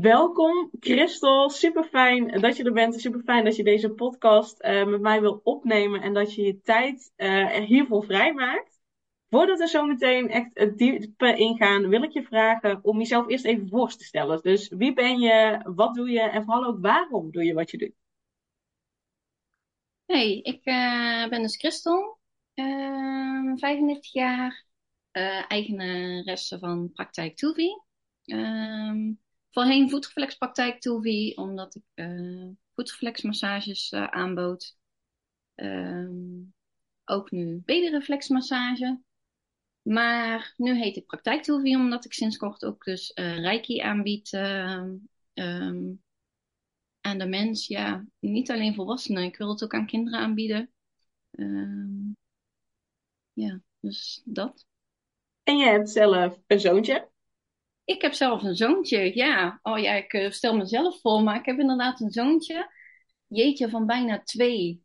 Welkom Christel, super fijn dat je er bent. Super fijn dat je deze podcast uh, met mij wil opnemen en dat je je tijd uh, er hiervoor vrijmaakt. Voordat we zo meteen echt het diepe ingaan, wil ik je vragen om jezelf eerst even voor te stellen. Dus wie ben je, wat doe je en vooral ook waarom doe je wat je doet? Hey, ik uh, ben dus Christel, 35 jaar, eigenaresse van Praktijk Toevi. Ehm, voorheen voetreflexpraktijk Toevi, omdat ik uh, voetreflexmassages uh, aanbood. Um, ook nu bedereflexmassage. Maar nu heet ik praktijk Toevi, omdat ik sinds kort ook dus uh, Reiki aanbied um, aan de mens. Ja, niet alleen volwassenen, ik wil het ook aan kinderen aanbieden. Ja, dus dat. En je hebt zelf een zoontje? Ik heb zelf een zoontje, ja. Oh ja, ik uh, stel mezelf voor, maar ik heb inderdaad een zoontje. Jeetje, van bijna twee.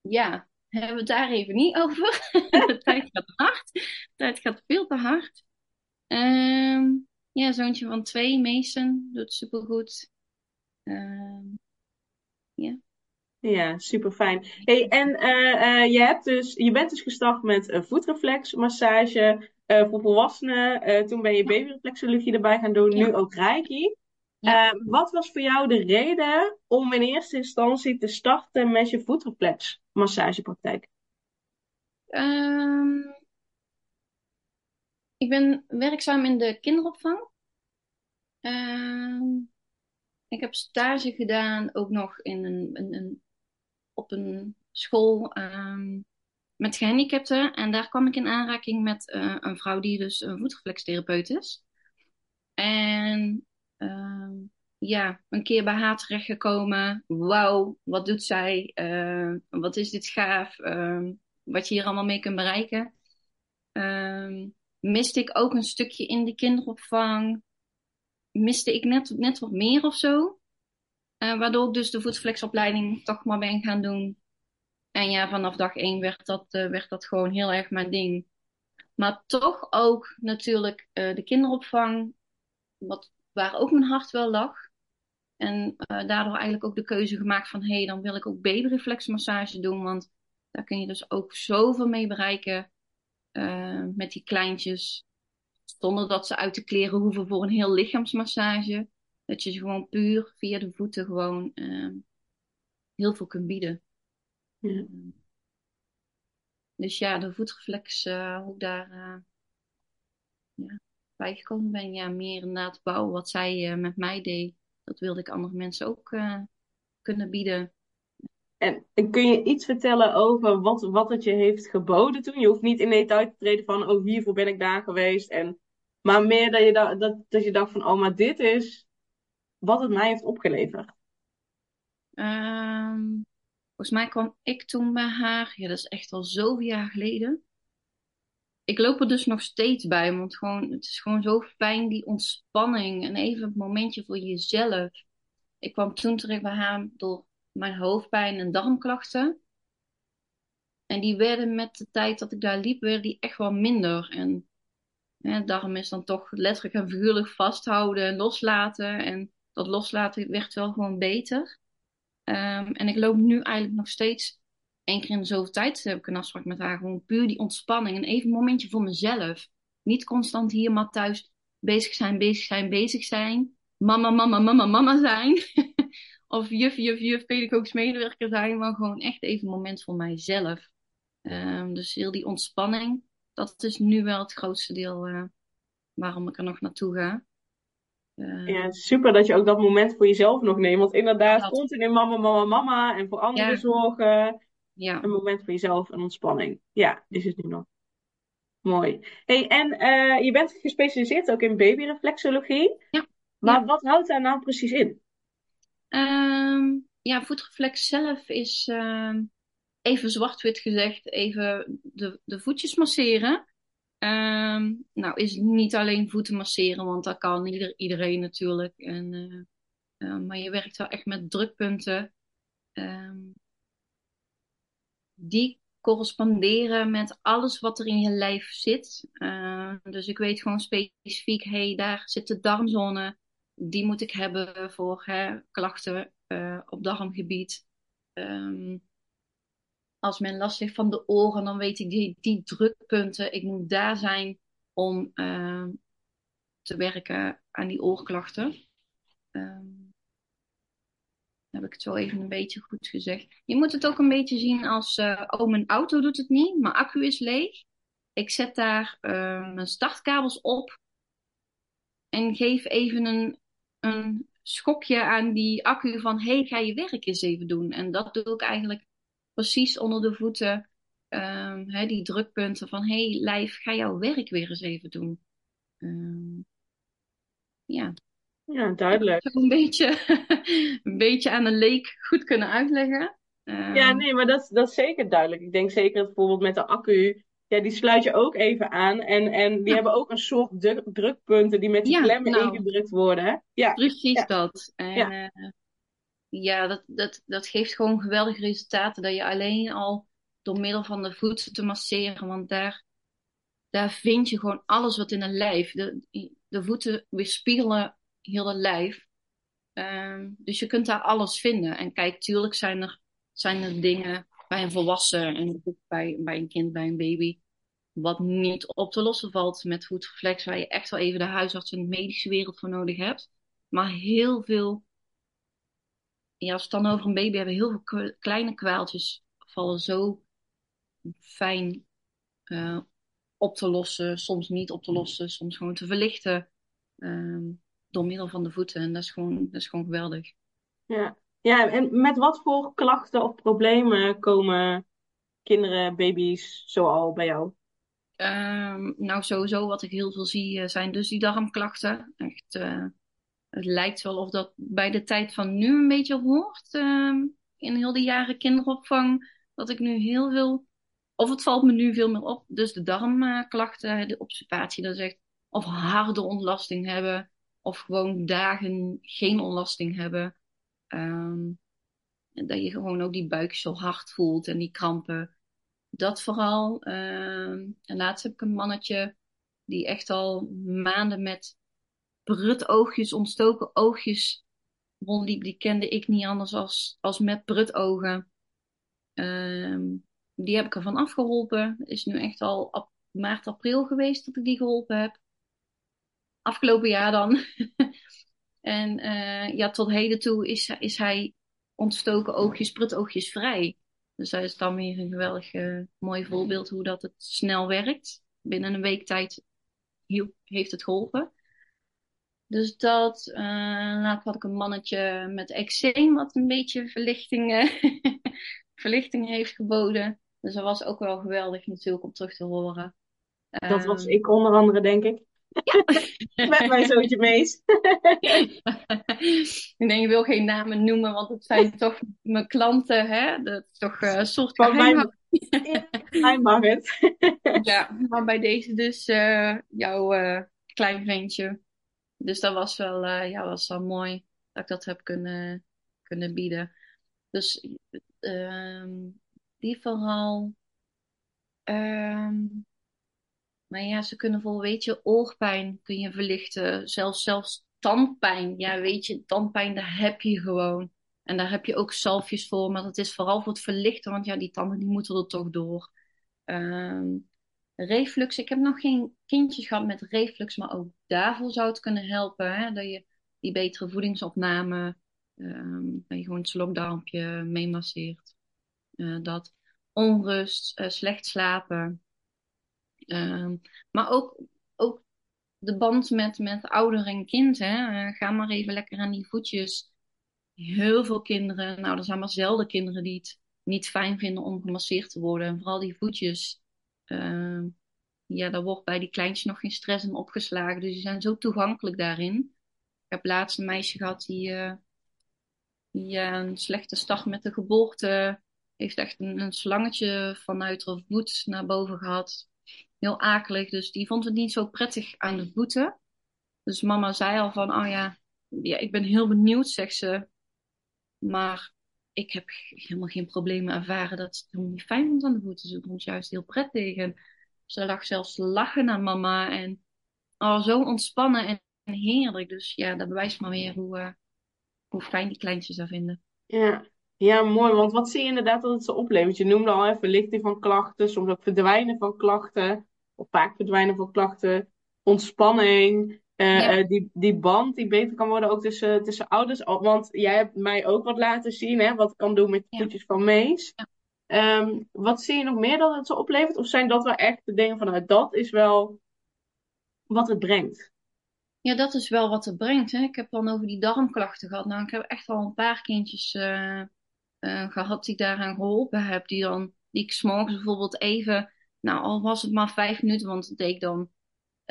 Ja, hebben we het daar even niet over. de tijd gaat hard. Tijd gaat veel te hard. Um, ja, zoontje van twee, Mason, doet supergoed. Um, ja. Ja, super fijn. Hey, en uh, uh, je, hebt dus, je bent dus gestart met een voetreflexmassage voor volwassenen. toen ben je babyreflexologie erbij gaan doen, nu ook Reiki. Ja. wat was voor jou de reden om in eerste instantie te starten met je voetreflexmassagepraktijk? Um, ik ben werkzaam in de kinderopvang. Um, ik heb stage gedaan ook nog in een, een, een op een school um, met gehandicapten. En daar kwam ik in aanraking met uh, een vrouw die dus een voetreflextherapeut is. En uh, ja, een keer bij haar terechtgekomen. Wauw, wat doet zij? Uh, wat is dit gaaf? Ehm, wat je hier allemaal mee kunt bereiken. Ehm, miste ik ook een stukje in de kinderopvang. Miste ik net, net wat meer of zo. Uh, waardoor ik dus de voetflexopleiding toch maar ben gaan doen. En ja, vanaf dag één werd dat, uh, werd dat gewoon heel erg mijn ding. Maar toch ook natuurlijk uh, de kinderopvang, wat, waar ook mijn hart wel lag. En daardoor eigenlijk ook de keuze gemaakt van, hé, hey, dan wil ik ook babyreflexmassage doen. Want daar kun je dus ook zoveel mee bereiken met die kleintjes. Zonder dat ze uit de kleren hoeven voor een heel lichaamsmassage. Dat je ze gewoon puur via de voeten gewoon heel veel kunt bieden. Ja. Uh, dus ja, de voetreflex, uh, hoe ik daar uh, ja, bijgekomen ben. Ja, meer inderdaad bouwen wat zij met mij deed. Dat wilde ik andere mensen ook kunnen bieden. En, en, kun je iets vertellen over wat, wat het je heeft geboden toen? Je hoeft niet in detail te treden van, oh hiervoor ben ik daar geweest. En, maar meer dat je, da dat, dat je dacht van, oh maar dit is wat het mij heeft opgeleverd? Um, volgens mij kwam ik toen bij haar, ja, dat is echt al zoveel jaar geleden. Ik loop er dus nog steeds bij, want gewoon, het is gewoon zo fijn, die ontspanning en even een momentje voor jezelf. Ik kwam toen terecht bij haar door mijn hoofdpijn en darmklachten. En die werden met de tijd dat ik daar liep, werden die echt wel minder. En ja, darm is dan toch letterlijk en figuurlijk vasthouden en loslaten. En dat loslaten werd wel gewoon beter. Um, en ik loop nu eigenlijk nog steeds één keer in de zoveel tijd heb ik een afspraak met haar. Gewoon puur die ontspanning en even een momentje voor mezelf. Niet constant hier maar thuis bezig zijn, bezig zijn, bezig zijn. Mama, mama, mama, mama zijn. of juf, juf, juf, pedagogisch medewerker zijn. Maar gewoon echt even een moment voor mijzelf. Um, dus heel die ontspanning. Dat is nu wel het grootste deel uh, waarom ik er nog naartoe ga. Uh, ja, super dat je ook dat moment voor jezelf nog neemt. Want inderdaad, dat... continu mama, mama, mama. En voor anderen ja. zorgen. Ja. Een moment voor jezelf en ontspanning. Ja, is het nu nog. Mooi. Hey, en eh, je bent gespecialiseerd ook in babyreflexologie. Ja. Maar Ja. wat houdt daar nou precies in? Ehm, ja, voetreflex zelf is ehm, even zwart-wit gezegd, even de, de voetjes masseren. Ehm, nou, is niet alleen voeten masseren, want dat kan ieder, iedereen natuurlijk. En, eh, eh, maar je werkt wel echt met drukpunten. ehm, die corresponderen met alles wat er in je lijf zit. Uh, dus ik weet gewoon specifiek, hey, daar zit de darmzone. Die moet ik hebben voor hè, klachten uh, op darmgebied. Als men last heeft van de oren, dan weet ik die, drukpunten. Ik moet daar zijn om uh, te werken aan die oorklachten. Um, heb ik het zo even een beetje goed gezegd. Je moet het ook een beetje zien als, uh, oh, mijn auto doet het niet, mijn accu is leeg. Ik zet daar uh, mijn startkabels op en geef even een, een schokje aan die accu van, hey, ga je werk eens even doen. En dat doe ik eigenlijk precies onder de voeten, um, hè, die drukpunten van, hey, lijf, ga jouw werk weer eens even doen. Um, ja. Ja, duidelijk. Een beetje, een beetje aan een leek goed kunnen uitleggen. Um, Ja, nee, maar dat, dat is zeker duidelijk. Ik denk zeker dat bijvoorbeeld met de accu, ja, die sluit je ook even aan. En, en die Ja. hebben ook een soort druk, drukpunten die met die Ja, klemmen nou. ingedrukt worden. Ja, Precies Ja. dat. En Ja. ja, ja dat, dat, dat geeft gewoon geweldige resultaten. Dat je alleen al door middel van de voeten te masseren, want daar, daar vind je gewoon alles wat in een lijf. De, de voeten weerspiegelen heel het lijf. Ehm, dus je kunt daar alles vinden. En kijk, tuurlijk zijn er, zijn er dingen bij een volwassen en bij, bij een kind, bij een baby, wat niet op te lossen valt met voetreflex, waar je echt wel even de huisarts en de medische wereld voor nodig hebt. Maar heel veel, ja, als we het dan over een baby hebben, heel veel kleine kwaaltjes vallen zo fijn eh, op te lossen, soms niet op te lossen, soms gewoon te verlichten. ehm, door middel van de voeten. En dat is gewoon, dat is gewoon geweldig. ja. Ja, en met wat voor klachten of problemen komen kinderen, baby's zoal bij jou? Ehm, nou, sowieso wat ik heel veel zie eh, zijn dus die darmklachten. Echt, eh, het lijkt wel of dat bij de tijd van nu een beetje hoort. ehm, in heel de jaren kinderopvang. Dat ik nu heel veel, of het valt me nu veel meer op. Dus de darmklachten, de obstipatie, dat echt of harde ontlasting hebben. Of gewoon dagen geen ontlasting hebben. Ehm, en dat je gewoon ook die buik zo hard voelt en die krampen. Dat vooral. ehm, en laatst heb ik een mannetje die echt al maanden met brutoogjes, ontstoken oogjes rondliep. Die kende ik niet anders als, als met brutogen. Ehm, die heb ik ervan afgeholpen. Het is nu echt al maart, april geweest dat ik die geholpen heb. Afgelopen jaar dan. en eh, ja, tot heden toe is, is hij ontstoken oogjes, brutoogjes vrij. Dus dat is dan weer een geweldig eh, mooi voorbeeld hoe dat het snel werkt. Binnen een week tijd heeft het geholpen. Dus dat, uh, laatst had ik een mannetje met eczeem wat een beetje verlichting, verlichting heeft geboden. Dus dat was ook wel geweldig natuurlijk om terug te horen. Dat was Ehm, ik onder andere, denk ik. Met mijn zoontje Mees. ik denk, je wil geen namen noemen, want het zijn toch mijn klanten, hè? Dat is toch eh, een soort Van mijn, Ja, mij mag het. Ja, maar bij deze dus eh, jouw klein vriendje. Dus dat was wel, eh, ja, was wel mooi dat ik dat heb kunnen, kunnen bieden. Dus ehm, die vooral. ehm, maar ja, ze kunnen vol, weet je, oorpijn kun je verlichten. Zelfs, zelfs tandpijn. Ja, weet je, tandpijn, daar heb je gewoon. En daar heb je ook zalfjes voor. Maar dat is vooral voor het verlichten. Want ja, die tanden die moeten er toch door. Ehm, reflux. Ik heb nog geen kindjes gehad met reflux. Maar ook daarvoor zou het kunnen helpen. Hè? Dat je die betere voedingsopname. dat je gewoon het slokdarmpje meemasseert. Eh, dat onrust, eh, slecht slapen. Ehm, maar ook, ook de band met, met ouder en kind. Hè? Eh, ga maar even lekker aan die voetjes. Heel veel kinderen, nou er zijn maar zelden kinderen die het niet fijn vinden om gemasseerd te worden. En vooral die voetjes, ehm, ja, daar wordt bij die kleintjes nog geen stress in opgeslagen. Dus die zijn zo toegankelijk daarin. Ik heb laatst een meisje gehad die, uh, die uh, een slechte start met de geboorte heeft echt een, een slangetje vanuit haar voet naar boven gehad. Heel akelig, dus die vond het niet zo prettig aan de voeten. Dus mama zei al van, oh ja, ja ik ben heel benieuwd, zegt ze. Maar ik heb helemaal geen problemen ervaren dat ze het niet fijn vond aan de voeten. Ze vond het juist heel prettig. En ze lag zelfs lachen naar mama. En oh, zo ontspannen en, heerlijk. Dus ja, dat bewijst maar weer hoe, uh, hoe fijn die kleintjes dat vinden. Ja. ja, mooi. Want wat zie je inderdaad dat het ze oplevert? Je noemde al even verlichting van klachten. Soms ook verdwijnen van klachten. Of vaak verdwijnen van klachten. Ontspanning. Uh, uh, die, die band die beter kan worden ook tussen, tussen ouders. Want jij hebt mij ook wat laten zien, hè, wat ik kan doen met de voetjes van Mees. Ja. Um, wat zie je nog meer dat het zo oplevert? Of zijn dat wel echt de dingen vanuit dat is wel wat het brengt? Ja, dat is wel wat het brengt. Hè. Ik heb dan over die darmklachten gehad. Nou, ik heb echt al een paar kindjes uh, uh, gehad die daaraan geholpen heb. Die dan, die ik s'morgens bijvoorbeeld even, nou al was het maar vijf minuten, want dat deed ik dan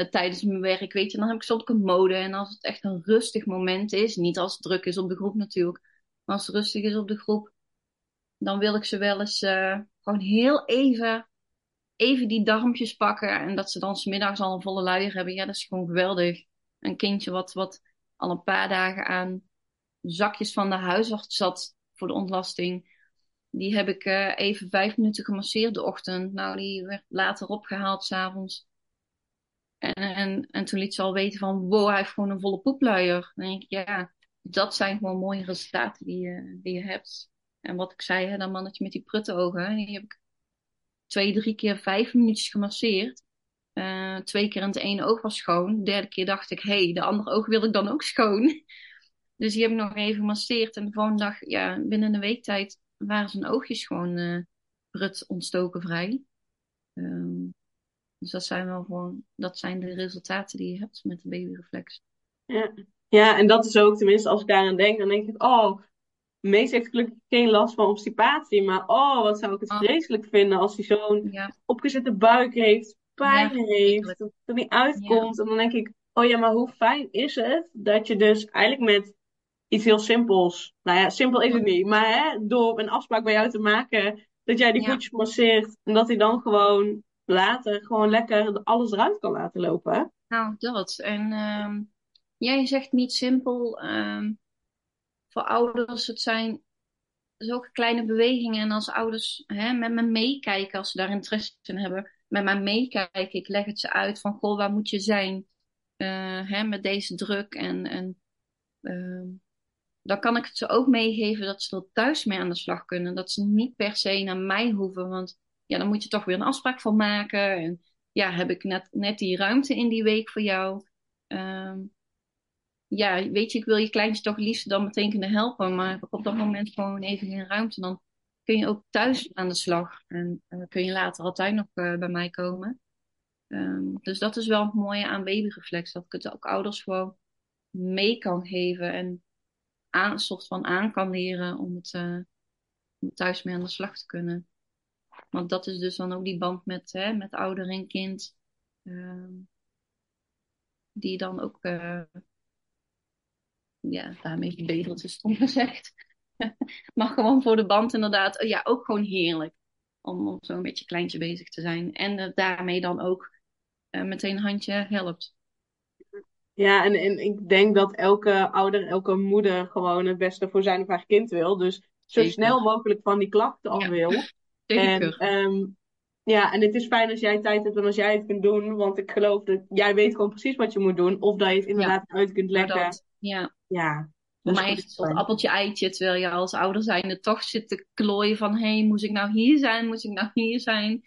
tijdens mijn werk, weet je, dan heb ik soms een mode. En als het echt een rustig moment is, niet als het druk is op de groep natuurlijk, maar als het rustig is op de groep, dan wil ik ze wel eens uh, gewoon heel even, even die darmpjes pakken. En dat ze dan smiddags al een volle luier hebben. Ja, dat is gewoon geweldig. Een kindje wat, wat al een paar dagen aan zakjes van de huisarts zat voor de ontlasting. Die heb ik uh, even vijf minuten gemasseerd de ochtend. Nou, die werd later opgehaald s'avonds. En, en, en toen liet ze al weten van, wow, hij heeft gewoon een volle poepluier. Dan denk ik, ja, dat zijn gewoon mooie resultaten die je, die je hebt. En wat ik zei, hè, dat mannetje met die pruttenogen, die heb ik twee, drie keer vijf minuutjes gemasseerd. Uh, twee keer in het ene oog was schoon. De derde keer dacht ik, hé, hey, de andere oog wil ik dan ook schoon. Dus die heb ik nog even gemasseerd. En de volgende dag, ja, binnen een week tijd waren zijn oogjes gewoon uh, prut ontstoken vrij. Um, dus dat zijn wel gewoon, dat zijn de resultaten die je hebt met de babyreflex. Ja. ja, en dat is ook, tenminste, als ik daaraan denk, dan denk ik, oh, Mees heeft gelukkig geen last van obstipatie, maar oh, wat zou ik het oh. vreselijk vinden als hij zo'n ja. opgezette buik heeft, pijn ja, heeft, dat het niet uitkomt. En dan denk ik, oh ja, maar hoe fijn is het dat je dus eigenlijk met iets heel simpels, nou ja, simpel is het niet, maar hè, door een afspraak bij jou te maken, dat jij die voetjes masseert en dat hij dan gewoon later gewoon lekker alles eruit kan laten lopen. Nou, dat. En um, jij zegt niet simpel. Um, voor ouders, het zijn zulke kleine bewegingen. En als ouders hè, met me meekijken, als ze daar interesse in hebben, met mij meekijken. Ik leg het ze uit van, goh, waar moet je zijn uh, hè, met deze druk? En, uh, dan kan ik het ze ook meegeven dat ze er thuis mee aan de slag kunnen. Dat ze niet per se naar mij hoeven, want ja, dan moet je toch weer een afspraak van maken. En ja, heb ik net, net die ruimte in die week voor jou? Um, ja, weet je, ik wil je kleintje toch liefst dan meteen kunnen helpen. Maar op dat moment gewoon even geen ruimte. Dan kun je ook thuis aan de slag. En uh, kun je later altijd nog uh, bij mij komen. Um, dus dat is wel het mooie aan babyreflex. Dat ik het ook ouders gewoon mee kan geven. En aan, een soort van aan kan leren om het om thuis mee aan de slag te kunnen. Want dat is dus dan ook die band met, hè, met ouder en kind. Um, die dan ook ja, daarmee verbeterd is stom gezegd. maar gewoon voor de band inderdaad, ja, ook gewoon heerlijk. Om, om zo een beetje kleintje bezig te zijn. En uh, daarmee dan ook uh, meteen een handje helpt. Ja, en, en ik denk dat elke ouder, elke moeder gewoon het beste voor zijn of haar kind wil. Dus zo Zeker. snel mogelijk van die klachten af wil. Zeker. En, um, ja, en het is fijn als jij tijd hebt en als jij het kunt doen. Want ik geloof dat jij weet gewoon precies wat je moet doen. Of dat je het inderdaad ja. uit kunt leggen. Ja. Ja. Voor mij is het een appeltje eitje, terwijl je als ouder zijnde toch zit te klooien van, hé, hey, moet ik nou hier zijn? Moet ik nou hier zijn?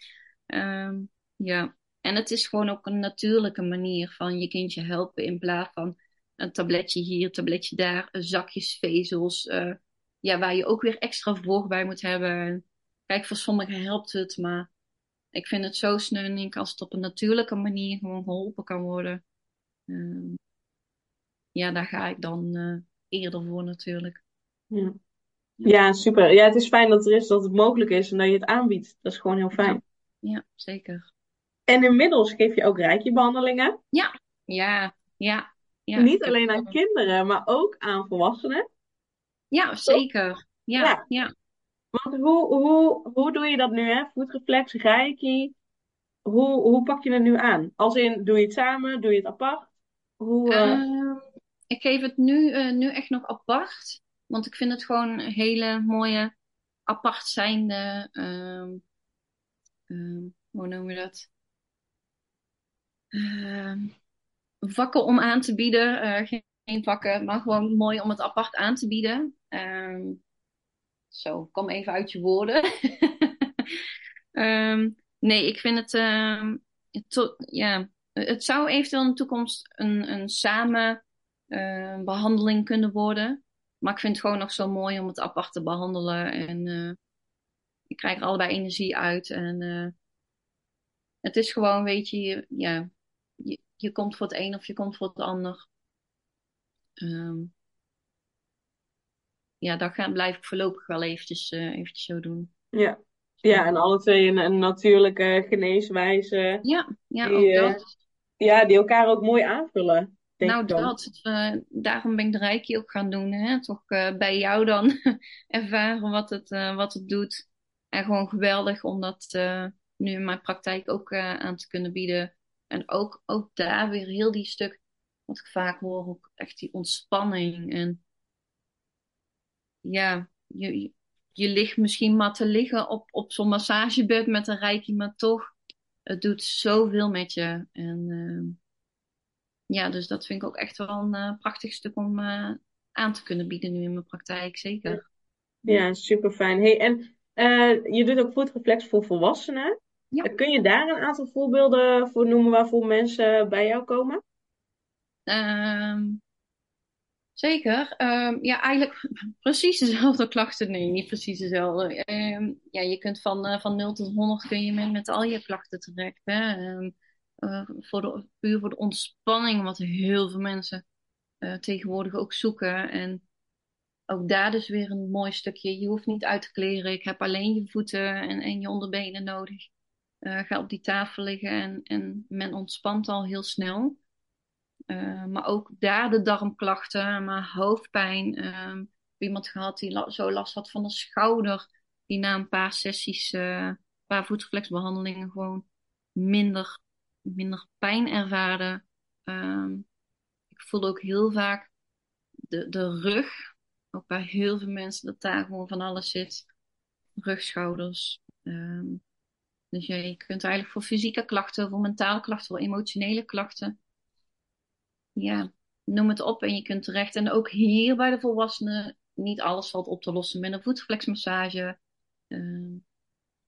Um, ja. En het is gewoon ook een natuurlijke manier van je kindje helpen in plaats van een tabletje hier, een tabletje daar, zakjes vezels, uh, ja, waar je ook weer extra voor bij moet hebben. Kijk, voor sommigen helpt het, maar ik vind het zo sneu als het op een natuurlijke manier gewoon geholpen kan worden. Um, ja, daar ga ik dan uh, eerder voor natuurlijk. Ja. ja. super. Ja, het is fijn dat er is, dat het mogelijk is en dat je het aanbiedt. Dat is gewoon heel fijn. Ja, zeker. En inmiddels geef je ook reiki-behandelingen. Ja, ja, ja. ja. Niet alleen aan kinderen, maar ook aan volwassenen. Ja, zeker. Ja, ja. Want hoe, hoe, hoe doe je dat nu, hè? Voetreflex, reiki. Hoe, hoe pak je het nu aan? Als in, doe je het samen? Doe je het apart? Hoe, uh... uh, ik geef het nu, uh, nu echt nog apart. Want ik vind het gewoon een hele mooie, apart zijnde... hoe noem je dat? vakken om aan te bieden. geen, geen vakken, maar gewoon mooi om het apart aan te bieden. Zo, kom even uit je woorden. um, nee, ik vind het, uh, to, ja, het zou eventueel in de toekomst een, een samen uh, behandeling kunnen worden. Maar ik vind het gewoon nog zo mooi om het apart te behandelen. En uh, ik krijg er allebei energie uit. En uh, het is gewoon, weet je, ja, je, je komt voor het een of je komt voor het ander. Um, ja, dat gaan, blijf ik voorlopig wel eventjes, uh, eventjes zo doen. Ja. ja, en alle twee een, een natuurlijke geneeswijze. Ja, ja die, ook dat. Ja, die elkaar ook mooi aanvullen. nou, dat. Uh, daarom ben ik de Reiki ook gaan doen. Hè? Toch uh, bij jou dan ervaren wat het, wat het doet. En gewoon geweldig om dat nu in mijn praktijk ook aan te kunnen bieden. En ook, ook daar weer heel die stuk, wat ik vaak hoor, ook echt die ontspanning. En ja, je, je ligt misschien maar te liggen op, op zo'n massagebed met een reiki, maar toch, het doet zoveel met je. En uh, ja, dus dat vind ik ook echt wel een uh, prachtig stuk om uh, aan te kunnen bieden nu in mijn praktijk, zeker. Ja, super fijn. Hey, en je doet ook voetreflex voor volwassenen. Ja. Kun je daar een aantal voorbeelden voor noemen waarvoor mensen bij jou komen? Ehm, Zeker. Um, ja, eigenlijk precies dezelfde klachten. Nee, niet precies dezelfde. Um, ja, je kunt van, uh, van 0 tot 100 kun je met, met al je klachten terecht. Um, uh, voor de, puur voor de ontspanning, wat heel veel mensen uh, tegenwoordig ook zoeken. En ook daar dus weer een mooi stukje. Je hoeft niet uit te kleren. Ik heb alleen je voeten en, en je onderbenen nodig. ga op die tafel liggen en, en men ontspant al heel snel. Uh, maar ook daar de darmklachten, maar hoofdpijn. Uh, iemand gehad die zo last had van de schouder, die na een paar sessies, uh, een paar voetreflexbehandelingen gewoon minder, minder pijn ervaarde. Um, ik voelde ook heel vaak de, de rug, ook bij heel veel mensen, dat daar gewoon van alles zit. Rugschouders. Um, dus ja, je kunt eigenlijk voor fysieke klachten, voor mentale klachten, voor emotionele klachten ja, noem het op en je kunt terecht. En ook hier bij de volwassenen, niet alles valt op te lossen met een voetflexmassage. Uh,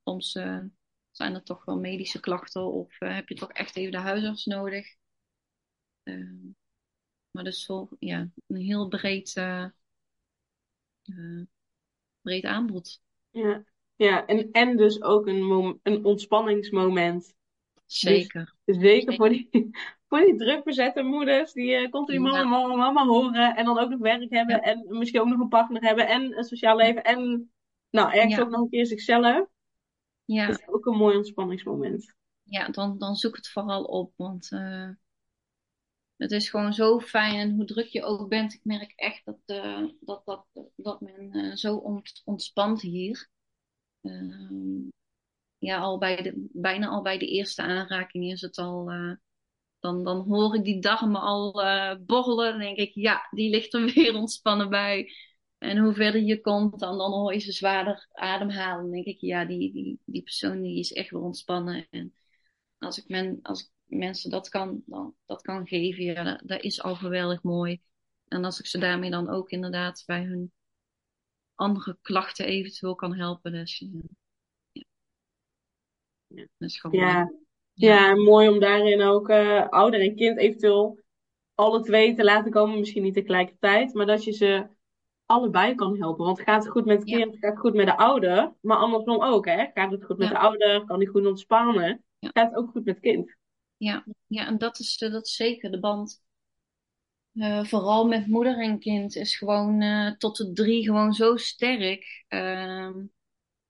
soms uh, zijn er toch wel medische klachten of uh, heb je toch echt even de huisarts nodig. Maar dus voor ja, een heel breed, breed aanbod. Ja, ja en, en dus ook een, een ontspanningsmoment. Zeker. Dus, zeker, voor die, voor die druk bezette moeders die uh, continu mama, mama, mama horen en dan ook nog werk hebben en misschien ook nog een partner hebben en een sociaal leven en nou, ergens ook nog een keer zichzelf. Ja. Dat is ook een mooi ontspanningsmoment. Ja, dan, dan zoek het vooral op, want uh, het is gewoon zo fijn en hoe druk je ook bent, ik merk echt dat, uh, dat, dat, dat men zo ont, ontspant hier. Ehm, ja, al bij de, bijna al bij de eerste aanraking is het al dan, dan hoor ik die darmen al uh, borrelen. Dan denk ik, ja, die ligt er weer ontspannen bij. En hoe verder je komt, dan, dan hoor je ze zwaarder ademhalen. Dan denk ik, ja, die, die, die persoon die is echt weer ontspannen. En als ik, men, als mensen dat kan, dan, dat kan geven, ja, dat, is al geweldig mooi. En als ik ze daarmee dan ook inderdaad bij hun andere klachten eventueel kan helpen. Dus ja, ja. dat is gewoon ja. Ja, mooi om daarin ook uh, ouder en kind eventueel alle twee te laten komen. Misschien niet tegelijkertijd, maar dat je ze allebei kan helpen. Want gaat het goed met het kind, gaat het goed met de ouder. Maar andersom ook, hè. Gaat het goed met de ouder, kan die goed ontspannen. Gaat het ook goed met het kind. Ja, ja en dat is, uh, dat is zeker de band. Uh, vooral met moeder en kind is gewoon tot de drie gewoon zo sterk. Ehm,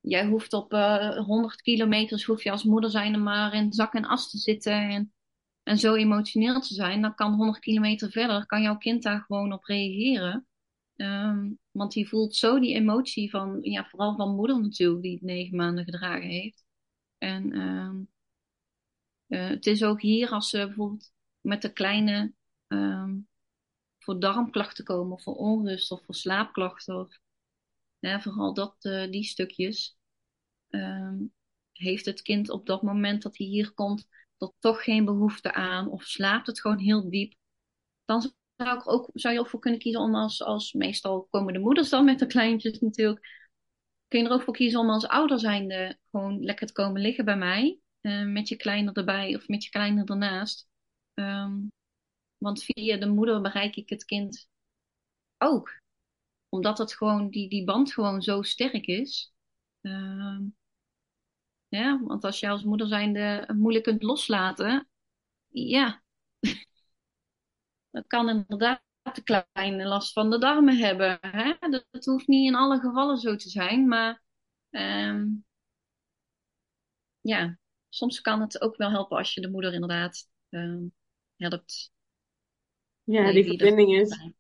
jij hoeft op uh, eh, 100 kilometers, hoef je als moeder zijn maar in zak en as te zitten en, en zo emotioneel te zijn. Dan kan 100 kilometer verder, kan jouw kind daar gewoon op reageren. Ehm, want die voelt zo die emotie van, ja, vooral van moeder natuurlijk, die het negen maanden gedragen heeft. En uh, het is ook hier als ze bijvoorbeeld met de kleine um, voor darmklachten komen, of voor onrust, of voor slaapklachten, of vooral dat, uh, die stukjes, um, heeft het kind op dat moment dat hij hier komt, er toch geen behoefte aan, of slaapt het gewoon heel diep, dan zou, ik ook, zou je ook voor kunnen kiezen om als, als meestal komen de moeders dan met de kleintjes natuurlijk, kun je er ook voor kiezen om als ouder zijnde gewoon lekker te komen liggen bij mij, uh, met je kleiner erbij of met je kleiner ernaast. Um, want via de moeder bereik ik het kind ook. Omdat het gewoon, die, die band gewoon zo sterk is. Uh, ja, want als je als moeder zijnde moeilijk kunt loslaten, ja, dat kan inderdaad de kleine last van de darmen hebben. Hè? Dat, hoeft niet in alle gevallen zo te zijn, maar um, ja, soms kan het ook wel helpen als je de moeder inderdaad um, helpt ja, die verbinding is.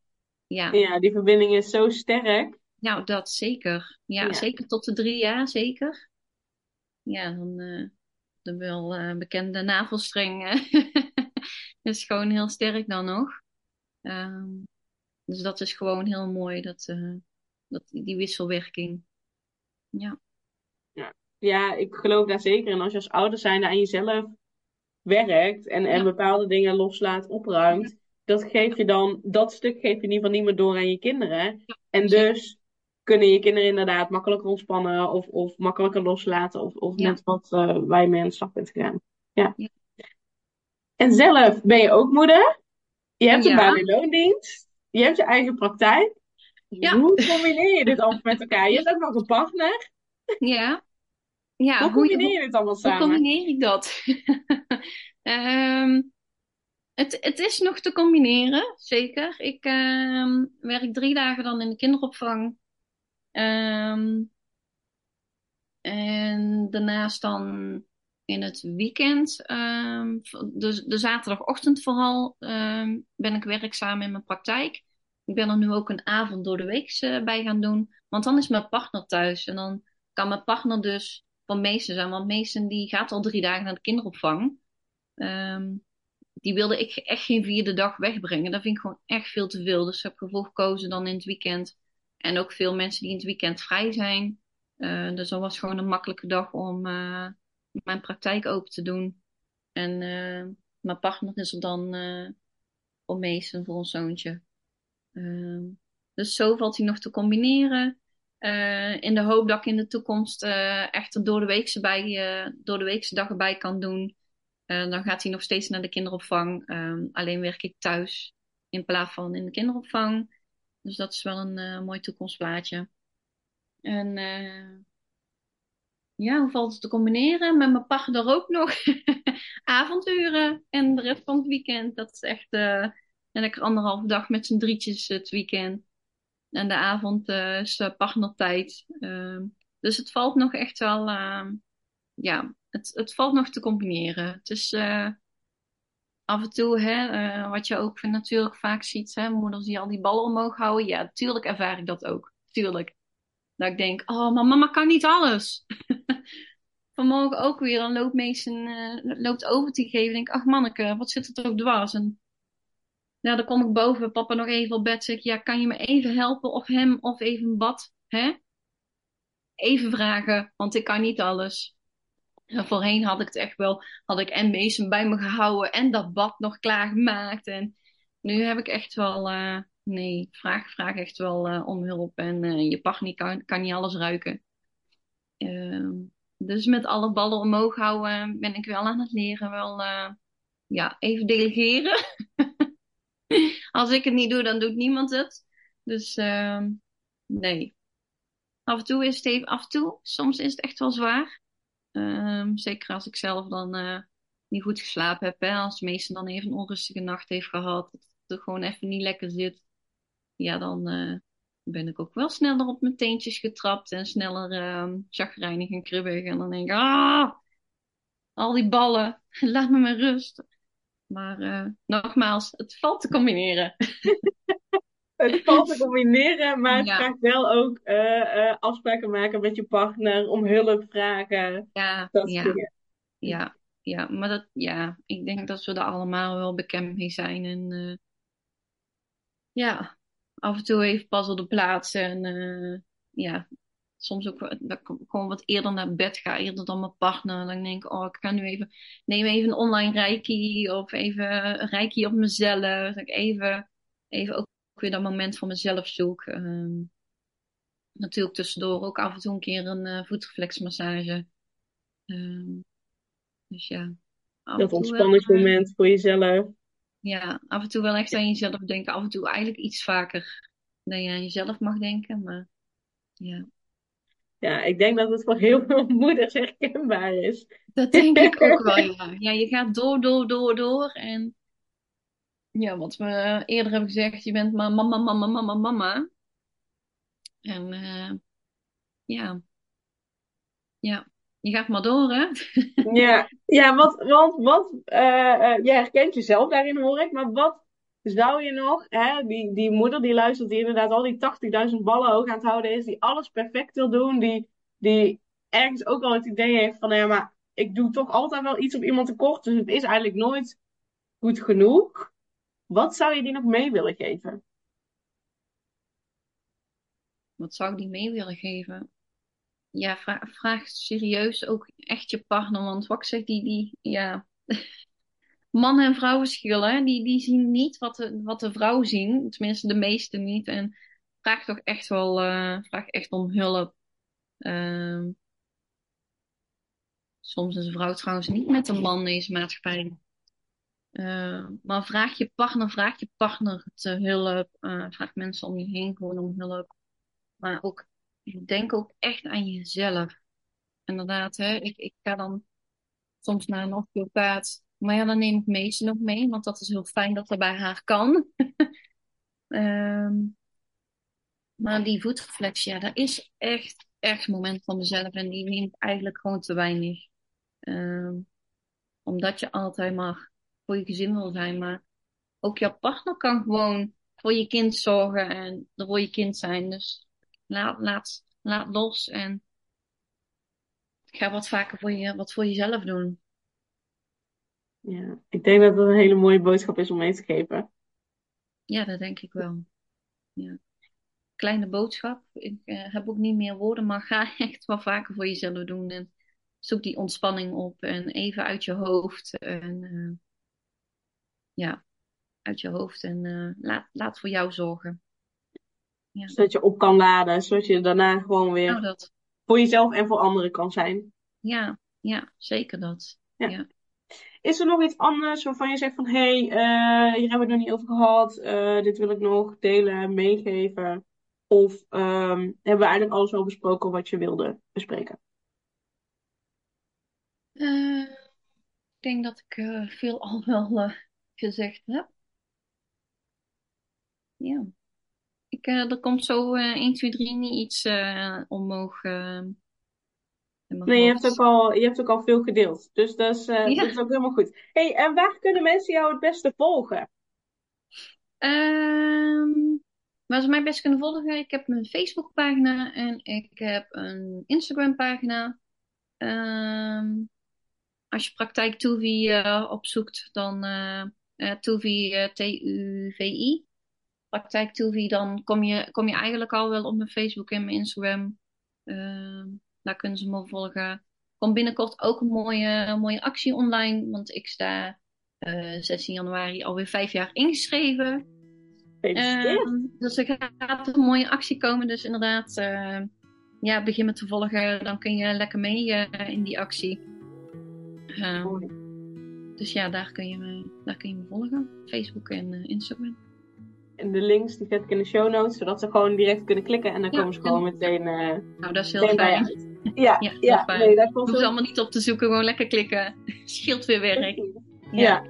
Ja. ja, die verbinding is zo sterk. Nou, dat zeker. Ja, zeker tot de drie jaar, zeker. Ja, dan uh, de wel uh, bekende navelstreng is gewoon heel sterk dan nog. Um, dus dat is gewoon heel mooi, dat, dat, die wisselwerking. Ja. ja. Ja, ik geloof daar zeker in. Als je als ouder zijnde aan jezelf werkt en, en bepaalde dingen loslaat, opruimt, dat geef je dan, dat stuk geef je in ieder geval niet meer door aan je kinderen. En dus kunnen je kinderen inderdaad makkelijker ontspannen of, of makkelijker loslaten of, of net wat uh, wij mee aan de slag bent gegaan. Ja. ja. En zelf ben je ook moeder. Je hebt een baan in loondienst. Je hebt je eigen praktijk. Hoe combineer je dit allemaal met elkaar? Je hebt ook nog een partner. Ja. ja hoe combineer je dit allemaal samen? Hoe combineer ik dat? um, Het, het is nog te combineren, zeker. Ik uh, werk drie dagen dan in de kinderopvang. Um, en daarnaast dan in het weekend, um, de, zaterdagochtend vooral, um, ben ik werkzaam in mijn praktijk. Ik ben er nu ook een avond door de week uh, bij gaan doen. Want dan is mijn partner thuis. En dan kan mijn partner dus van Meesen zijn. Want Meesen die gaat al drie dagen naar de kinderopvang. Die wilde ik echt geen vierde dag wegbrengen. Dat vind ik gewoon echt veel te veel. Dus ik heb ervoor gekozen dan in het weekend. En ook veel mensen die in het weekend vrij zijn. Uh, dus dat was gewoon een makkelijke dag om uh, mijn praktijk open te doen. En uh, mijn partner is er dan om meesten voor ons zoontje. Ehm, dus zo valt hij nog te combineren. in de hoop dat ik in de toekomst echt door de weekse, bij, door de weekse dag erbij kan doen. Dan gaat hij nog steeds naar de kinderopvang. Um, alleen werk ik thuis in plaats van in de kinderopvang. Dus dat is wel een uh, mooi toekomstplaatje. En uh, ja, hoe valt het te combineren? Met mijn partner ook nog avonturen en de rest van het weekend. Dat is echt uh, lekker anderhalve dag met z'n drietjes het weekend. En de avond is partnertijd. Ehm, dus het valt nog echt wel ehm, ja, het, het valt nog te combineren. Het is af en toe, hè, uh, wat je ook natuurlijk vaak ziet, hè, moeders die al die ballen omhoog houden. Ja, natuurlijk ervaar ik dat ook. Tuurlijk. Dat ik denk, oh, maar mama kan niet alles. Vanmorgen ook weer een loopmeester uh, loopt over te geven. Denk, ach manneke, wat zit er toch dwars? En ja, dan kom ik boven, papa nog even op bed. Zeg ja, kan je me even helpen? Of hem, of even bad? Hè? Even vragen, want ik kan niet alles. Voorheen had ik het echt wel, had ik en Mason bij me gehouden en dat bad nog klaargemaakt. En nu heb ik echt wel, uh, nee, vraag, vraag echt wel uh, om hulp. En uh, je partner kan, kan niet alles ruiken. Ehm, dus met alle ballen omhoog houden ben ik wel aan het leren. Wel, ja, even delegeren. Als ik het niet doe, dan doet niemand het. Dus ehm, nee. Af en toe is het even af en toe. Soms is het echt wel zwaar. Um, zeker als ik zelf dan uh, niet goed geslapen heb. Als de meeste dan even een onrustige nacht heeft gehad. Dat het er gewoon even niet lekker zit. Ja, dan, uh, ben ik ook wel sneller op mijn teentjes getrapt en sneller uh, chagrijnig en kribbig. En dan denk ik, ah, al die ballen, laat me maar rust. Maar uh, nogmaals, het valt te combineren. het valt te combineren, maar het ja. wel ook uh, afspraken maken met je partner, om hulp vragen. Ja, dat ja. ja, ja, maar dat, ja, ik denk dat we er allemaal wel bekend mee zijn. En ja, af en toe even pas op de plaats. En ja, soms ook dat ik gewoon wat eerder naar bed ga, eerder dan mijn partner. Dan denk ik, oh, ik ga nu even, neem even een online reiki of even een reiki op mezelf. Dat ik even, even ook weer dat moment voor mezelf zoek. Ehm, natuurlijk tussendoor ook af en toe een keer een uh, voetreflexmassage. Ehm, dus ja. Dat ontspanningsmoment voor jezelf. Ja, af en toe wel echt aan jezelf denken. Af en toe eigenlijk iets vaker dan je aan jezelf mag denken. Maar ja. Ja, ik denk dat het voor heel veel moeders herkenbaar is. Dat denk ik ook wel, ja. Ja, je gaat door, door, door, door. En ja, wat we eerder hebben gezegd, je bent maar mama, mama, mama, mama. En uh, ja. Ja, je gaat maar door, hè? Ja, ja want, want wat, uh, je herkent jezelf daarin, hoor ik. Maar wat zou je nog, hè, die, die moeder die luistert, die inderdaad al die 80.000 ballen hoog aan het houden is, die alles perfect wil doen, die, die ergens ook wel het idee heeft van, ja, maar ik doe toch altijd wel iets op iemand tekort, dus het is eigenlijk nooit goed genoeg. Wat zou je die nog mee willen geven? Wat zou ik die mee willen geven? Ja, vraag, serieus ook echt je partner. Want wat ik zeg, die, die ja, mannen en vrouwen verschillen. Die, die zien niet wat de, wat de vrouw zien. Tenminste, de meeste niet. En vraag toch echt wel, uh, vraag echt om hulp. Uh, soms is een vrouw trouwens niet met een man in deze maatschappij. Uh, maar vraag je partner, vraag je partner te hulp. Uh, vraag mensen om je heen gewoon om hulp. Maar ook, denk ook echt aan jezelf. Inderdaad, hè, ik, ik ga dan soms naar een osteopaat maar ja, dan neem ik meeste nog mee, want dat is heel fijn dat dat bij haar kan. um, maar die voetreflex, ja, dat is echt, echt moment van mezelf. En die neem ik eigenlijk gewoon te weinig. Um, omdat je altijd maar voor je gezin wil zijn. Maar ook jouw partner kan gewoon voor je kind zorgen en er voor je kind zijn. Dus laat, laat, laat los en ga wat vaker voor, je, wat voor jezelf doen. Ja, ik denk dat het een hele mooie boodschap is om mee te geven. Ja, dat denk ik wel. Ja. Kleine boodschap. Ik uh, heb ook niet meer woorden, maar ga echt wat vaker voor jezelf doen. En zoek die ontspanning op en even uit je hoofd. En uh, ja, uit je hoofd en uh, laat, laat voor jou zorgen. Ja. Zodat je op kan laden, zodat je daarna gewoon weer nou, dat. voor jezelf en voor anderen kan zijn. Ja, ja zeker dat. ja. Is er nog iets anders waarvan je zegt van hé, hey, uh, hier hebben we het nog niet over gehad, uh, dit wil ik nog delen, meegeven? Of um, hebben we eigenlijk alles al besproken wat je wilde bespreken? Ik denk dat ik veel al wel gezegd heb. Ja. Ik, er komt zo 1, 2, 3 niet iets omhoog Nee, je hebt, ook al, je hebt ook al veel gedeeld. Dus dat is, uh, dat is ook helemaal goed. hey, en waar kunnen mensen jou het beste volgen? Um, waar ze mij best kunnen volgen? Ik heb een Facebookpagina en ik heb een Instagram-pagina. Um, als je praktijk uh, opzoekt, dan uh, uh, Tuvi, T-U-V-I. Praktijk Tuvi, dan kom je, kom je eigenlijk al wel op mijn Facebook en mijn Instagram. Uh, daar kunnen ze me volgen. Komt binnenkort ook een mooie, mooie actie online. Want ik sta uh, eh, 16 januari alweer vijf jaar ingeschreven. Uh, dus er gaat een mooie actie komen. Dus inderdaad, ja, begin met te volgen. Dan kun je lekker mee uh, in die actie. Ehm, dus ja, daar kun, je me, daar kun je me volgen. Facebook en Instagram. En de links die zet ik in de show notes, zodat ze gewoon direct kunnen klikken en dan komen ze gewoon meteen. nou, dat is heel fijn. Ja, ja, ja nee, dat komt Hoef ze allemaal niet op te zoeken, gewoon lekker klikken. Scheelt weer werk. Ja. ja.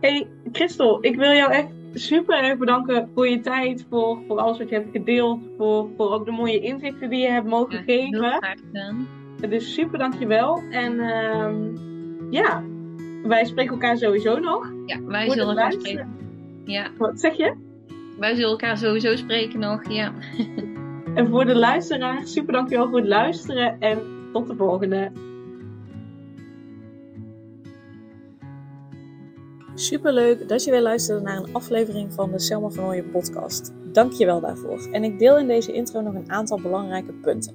Hey, Christel, ik wil jou echt super erg bedanken voor je tijd, voor, voor alles wat je hebt gedeeld, voor, voor ook de mooie inzichten die je hebt mogen geven. Heel graag gedaan. Dus super dankjewel. En uh, ja, wij spreken elkaar sowieso nog. Ja, wij zullen elkaar spreken. Ja. Wat zeg je? Wij zullen elkaar sowieso spreken nog, ja. en voor de luisteraar, super dankjewel voor het luisteren en tot de volgende. Superleuk dat je weer luisterde naar een aflevering van de Selma van Ooyen podcast. Dank je wel daarvoor. En ik deel in deze intro nog een aantal belangrijke punten.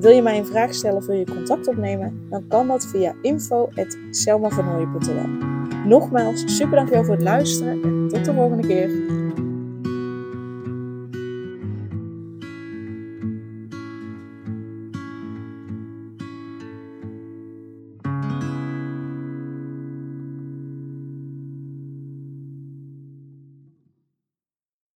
Wil je mij een vraag stellen of wil je contact opnemen? Dan kan dat via info.selmavernooien.nl Nogmaals, super dankjewel voor het luisteren en tot de volgende keer.